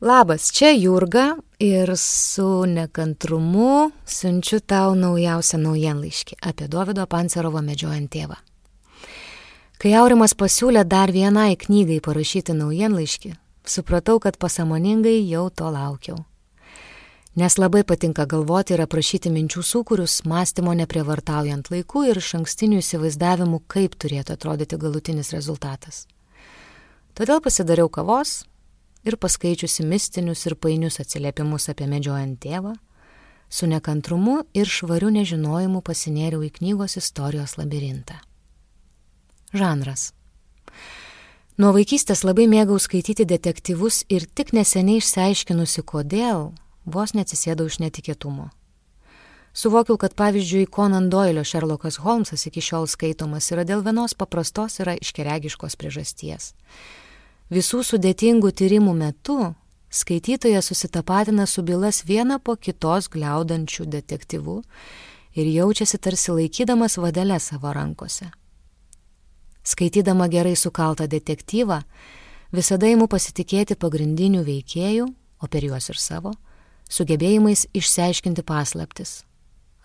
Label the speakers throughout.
Speaker 1: Labas, čia Jurga ir su nekantrumu siunčiu tau naujausią naujienlaiškį apie Davido Pancerovo medžiojant tėvą. Kai Aurimas pasiūlė dar vienai knygai parašyti naujienlaiškį, supratau, kad pasamoningai jau to laukiau. Nes labai patinka galvoti ir aprašyti minčių sukūrius, mąstymo neprievartaujant laiku ir iš ankstinių įsivaizdavimų, kaip turėtų atrodyti galutinis rezultatas. Todėl pasidariau kavos ir paskaičiusi mistinius ir painius atsiliepimus apie medžiojant tėvą, su nekantrumu ir švariu nežinojimu pasinėriau į knygos istorijos labirintą. Žanras. Nuo vaikystės labai mėgau skaityti detektyvus ir tik neseniai išsiaiškinusi, kodėl, vos neatsisėdau iš netikėtumo. Suvokiau, kad pavyzdžiui, Conan Doilio Sherlockas Holmesas iki šiol skaitomas yra dėl vienos paprastos yra iškeregiškos priežasties Visų sudėtingų tyrimų metu skaitytojas susitapatina su bylas vieną po kitos gliaudančių detektyvų ir jaučiasi tarsi laikydamas vadelę savo rankose. Skaitydama gerai sukaltą detektyvą, visada įimu pasitikėti pagrindinių veikėjų, o per juos ir savo, sugebėjimais išsiaiškinti paslaptis,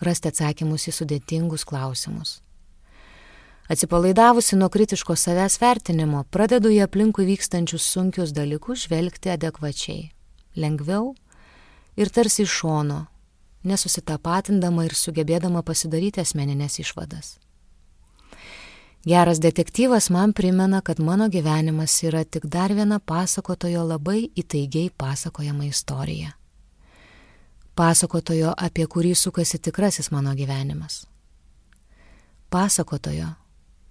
Speaker 1: rasti atsakymus į sudėtingus klausimus. Atsipalaidavusi nuo kritiško savęs vertinimo, pradedu į aplinkui vykstančius sunkius dalykus žvelgti adekvačiai, lengviau ir tarsi iš šono, nesusitapatindama ir sugebėdama pasidaryti asmeninės išvadas. Geras detektyvas man primena, kad mano gyvenimas yra tik dar viena pasakotojo labai įtaigiai pasakojama istorija. Pasakotojo, apie kurį sukasi tikrasis mano gyvenimas. Pasakotojo,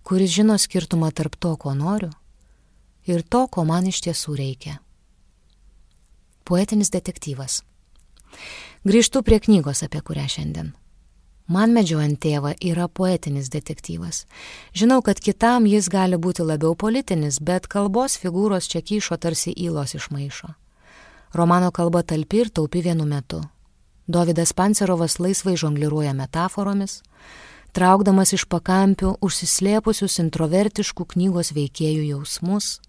Speaker 1: kuris žino skirtumą tarp to, ko noriu, ir to, ko man iš tiesų reikia. Poetinis detektyvas. Grįžtu prie knygos, apie kurią šiandien. Man medžiojant tėvą yra poetinis detektyvas. Žinau, kad kitam jis gali būti labiau politinis, bet kalbos figūros čia kyšo tarsi įlos iš maišo. Romano kalba talpi ir taupi vienu metu. Davidas Pancerovas laisvai žongliruoja metaforomis, traukdamas iš pakampių užsislėpusius introvertiškų knygos veikėjų jausmus,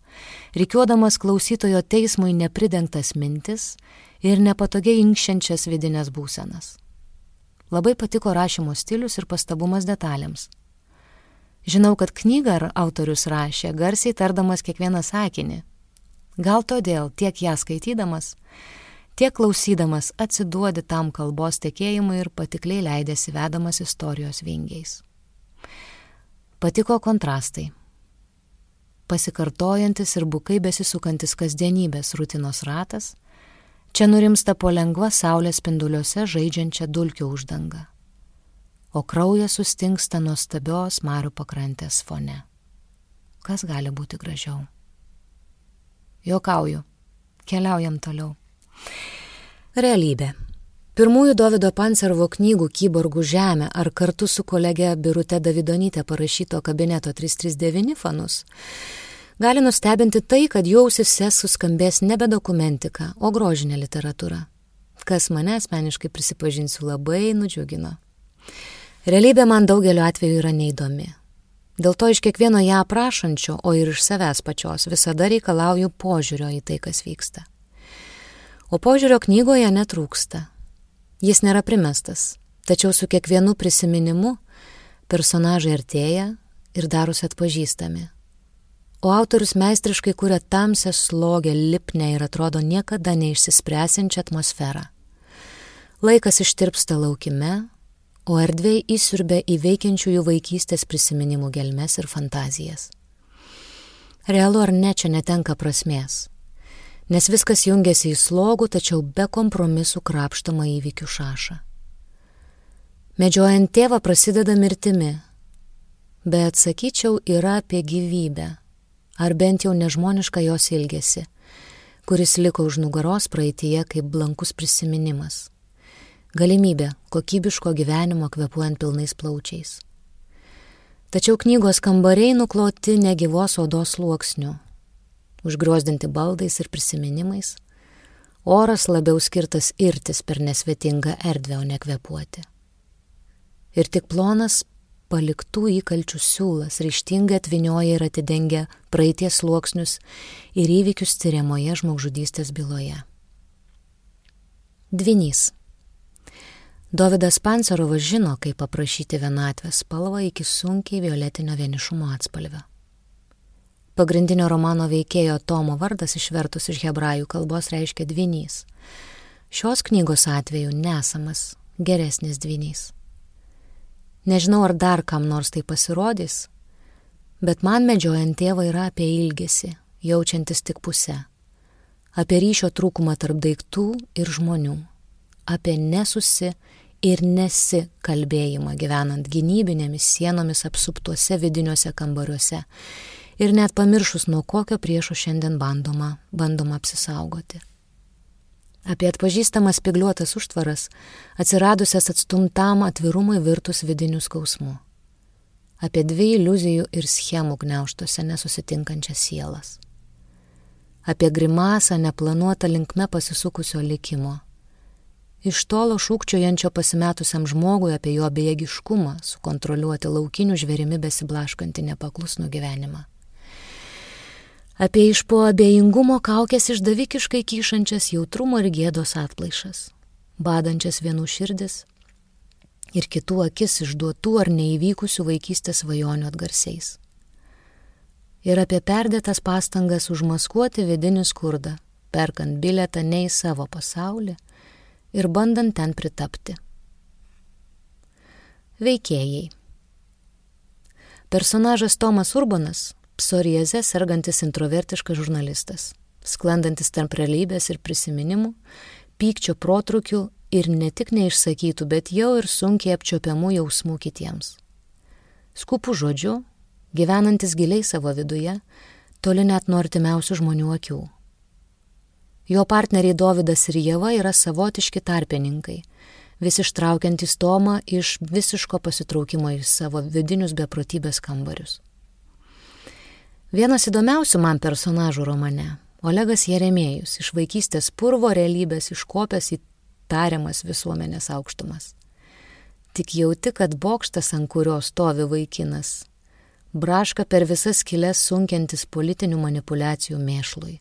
Speaker 1: reikiuodamas klausytojo teismui nepridengtas mintis ir nepatogiai inkščiančias vidinės būsenas. Labai patiko rašymo stilius ir pastabumas detalėms. Žinau, kad knygą autorius rašė garsiai tardamas kiekvieną sakinį. Gal todėl tiek ją skaitydamas tiek klausydamas atsiduodi tam kalbos tekėjimui ir patikliai leidėsi vedamas istorijos vingiais. Patiko kontrastai. Pasikartojantis ir bukai besisukantis kasdienybės rutinos ratas, čia nurimsta po lengva saulės spinduliuose žaidžiančią dulkių uždangą, o kraujas sustingsta nuostabios marių pakrantės fone. Kas gali būti gražiau? Jokauju, keliaujam toliau. Realybė. Pirmųjų Davido Pancervo knygų Kyborgų žemė ar kartu su kolege Birute Davidonytė parašyto kabineto 339 fanus gali nustebinti tai, kad jų ausise suskambės nebe dokumentika, o grožinė literatūra, kas mane asmeniškai prisipažinsiu labai nudžiugino. Realybė man daugeliu atveju yra neįdomi. Dėl to iš kiekvieno ją aprašančio, o ir iš savęs pačios visada reikalauju požiūrio į tai, kas vyksta. O požiūrio knygoje netrūksta. Jis nėra primestas, tačiau su kiekvienu prisiminimu personažai artėja ir darosi atpažįstami. O autorius meistriškai kuria tamsią slogę, lipnę ir atrodo niekada neišsispręsiančią atmosferą. Laikas ištirpsta laukime, o erdvėj įsiurbia įveikiančiųjų vaikystės prisiminimų gelmes ir fantazijas. Realu ar ne čia netenka prasmės nes viskas jungiasi į slogų, tačiau be kompromisų krapštamą įvykių šašą. Medžiojant tėvą prasideda mirtimi, bet sakyčiau yra apie gyvybę, ar bent jau nežmonišką jos ilgesi, kuris liko už nugaros praeitie kaip blankus prisiminimas. Galimybė kokybiško gyvenimo kvepuojant pilnais plaučiais. Tačiau knygos kambariai nukloti negyvos odos sluoksniu, užgriozdinti baldais ir prisiminimais. Oras labiau skirtas irtis per nesvetingą erdvę, o ne kvepuoti. Ir tik plonas paliktų įkalčių siūlas ryštingai atvinioja ir atidengia praeities sluoksnius ir įvykius tyriamoje žmogžudystės byloje. Dvinys. Davidas Pancerovas žino, kaip paprašyti vienatvės spalvą iki sunkiai violetinio vienišumo atspalvio. Pagrindinio romano veikėjo Tomo vardas išvertus iš hebrajų kalbos reiškia dvinys. Šios knygos atveju nesamas, geresnis dvinys. Nežinau, ar dar kam nors tai pasirodys, bet man medžiojant tėvą yra apie ilgesį, jaučiantis tik pusę, apie ryšio trūkumą tarp daiktų ir žmonių, apie nesusi ir nesikalbėjimą gyvenant gynybinėmis sienomis apsuptuose vidiniuose kambariuose ir net pamiršus, nuo kokio priešo šiandien bandoma, bandoma apsisaugoti. Apie atpažįstamas spigliuotas užtvaras, atsiradusias atstumtam atvirumui virtus vidinių skausmų. Apie dvi iliuzijų ir schemų gneuštose nesusitinkančias sielas. Apie grimasą neplanuotą linkme pasisukusio likimo iš tolo šūkčiojančio pasimetusiam žmogui apie jo bejėgiškumą sukontroliuoti laukinių žvėrimi besiblaškantį nepaklusnų gyvenimą. Apie iš po abejingumo kaukės išdavikiškai kyšančias jautrumo ir gėdos atplaišas, badančias vienų širdis ir kitų akis išduotų ar neįvykusių vaikystės svajonių atgarsiais. Ir apie perdėtas pastangas užmaskuoti vidinį skurdą, perkant biletą ne į savo pasaulį, ir bandant ten pritapti. Veikėjai. Personažas Tomas Urbanas - psoriaze sergantis introvertiškas žurnalistas, sklandantis tarp realybės ir prisiminimų, pykčio protrukių ir ne tik neišsakytų, bet jau ir sunkiai apčiopiamų jausmų kitiems. Skupų žodžiu, gyvenantis giliai savo viduje, toli net nuo artimiausių žmonių akių. Jo partneriai Dovydas ir Jėva yra savotiški tarpininkai, vis ištraukiantys Tomą iš visiško pasitraukimo į savo vidinius beprotybės kambarius. Vienas įdomiausių man personažų romane - Olegas Jeremėjus, iš vaikystės purvo realybės iškopęs į tariamas visuomenės aukštumas. Tik jauti, kad bokštas, ant kurio stovi vaikinas, braška per visas kilės sunkiantis politinių manipulacijų mėšlui.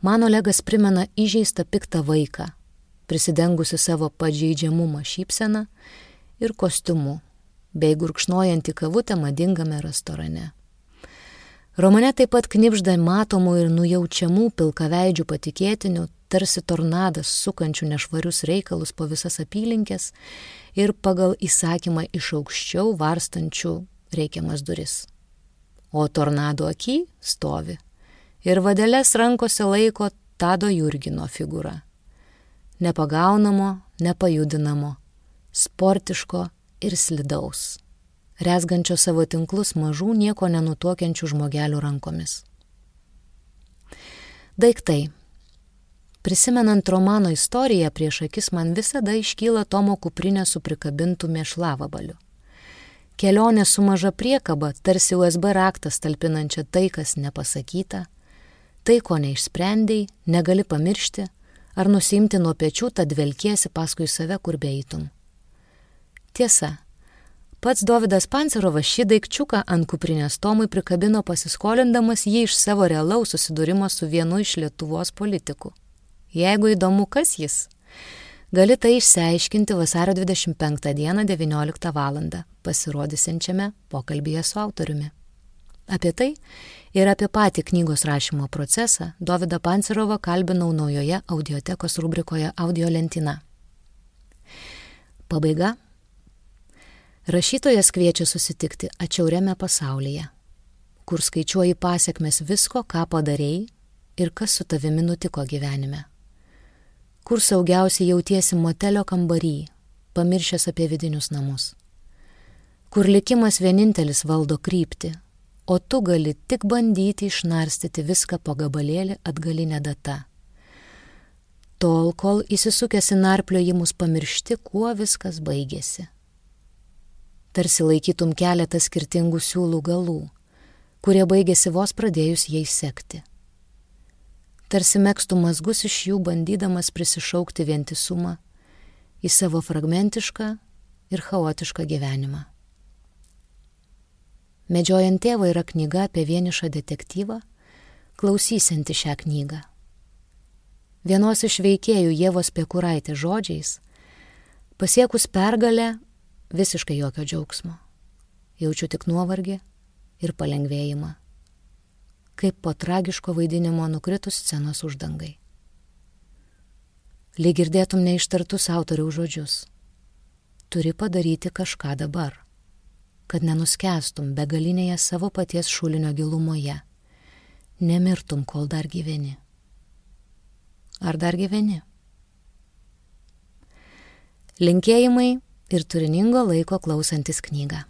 Speaker 1: Man Olegas primena įžeistą piktą vaiką, prisidengusi savo pažeidžiamumą šypseną ir kostiumu, bei gurkšnojantį kavutę madingame restorane. Romane taip pat knipžda matomų ir nujaučiamų pilkaveidžių patikėtinių, tarsi tornadas sukančių nešvarius reikalus po visas apylinkės ir pagal įsakymą iš aukščiau varstančių reikiamas duris. O tornado aky stovi ir vadelės rankose laiko Tado Jurgino figūrą. Nepagaunamo, nepajudinamo, sportiško ir slidaus, resgančio savo tinklus mažų nieko nenutokiančių žmogelių rankomis. Daiktai. Prisimenant romano istoriją, prieš akis man visada iškyla Tomo kuprinė su prikabintų mėšlavabaliu. Kelionė su maža priekaba, tarsi USB raktas talpinančia tai, kas nepasakyta, Tai, ko neišsprendėjai, negali pamiršti ar nusimti nuo pečių, tad velkiesi paskui save, kur beeitum. Tiesa, pats Davidas Pancerovas šį daikčiuką ant kuprinės Tomui prikabino pasiskolindamas jį iš savo realaus susidūrimo su vienu iš Lietuvos politikų. Jeigu įdomu, kas jis, gali tai išsiaiškinti vasario 25 dieną 19 val. pasirodysiančiame pokalbėje su autoriumi. Apie tai ir apie patį knygos rašymo procesą Dovydą Pancerovą kalbinau naujoje audiotekos rubrikoje Audio lentyna. Pabaiga. Rašytojas kviečia susitikti atšiauriame pasaulyje, kur skaičiuoji pasiekmes visko, ką padarėjai ir kas su tavimi nutiko gyvenime. Kur saugiausiai jautiesi motelio kambarį, pamiršęs apie vidinius namus. Kur likimas vienintelis valdo kryptį, o tu gali tik bandyti išnarstyti viską po gabalėlį atgalinę datą. Tol, kol įsisukęs į narpliojimus pamiršti, kuo viskas baigėsi. Tarsi laikytum keletą skirtingų siūlų galų, kurie baigėsi vos pradėjus jais sekti. Tarsi mėgstų mazgus iš jų bandydamas prisišaukti vientisumą į savo fragmentišką ir chaotišką gyvenimą. Medžiojant tėvą yra knyga apie vienišą detektyvą, klausysinti šią knygą. vienos iš veikėjų Jėvos Pekuraitė žodžiais, pasiekus pergalę visiškai jokio džiaugsmo. Jaučiu tik nuovargį ir palengvėjimą, kaip po tragiško vaidinimo nukritus scenos uždangai. Lyg girdėtum neištartus autoriaus žodžius. Turi padaryti kažką dabar, kad nenuskestum begalinėje savo paties šulinio gilumoje, nemirtum, kol dar gyveni. Ar dar gyveni? Linkėjimai ir turiningo laiko klausantis knygą.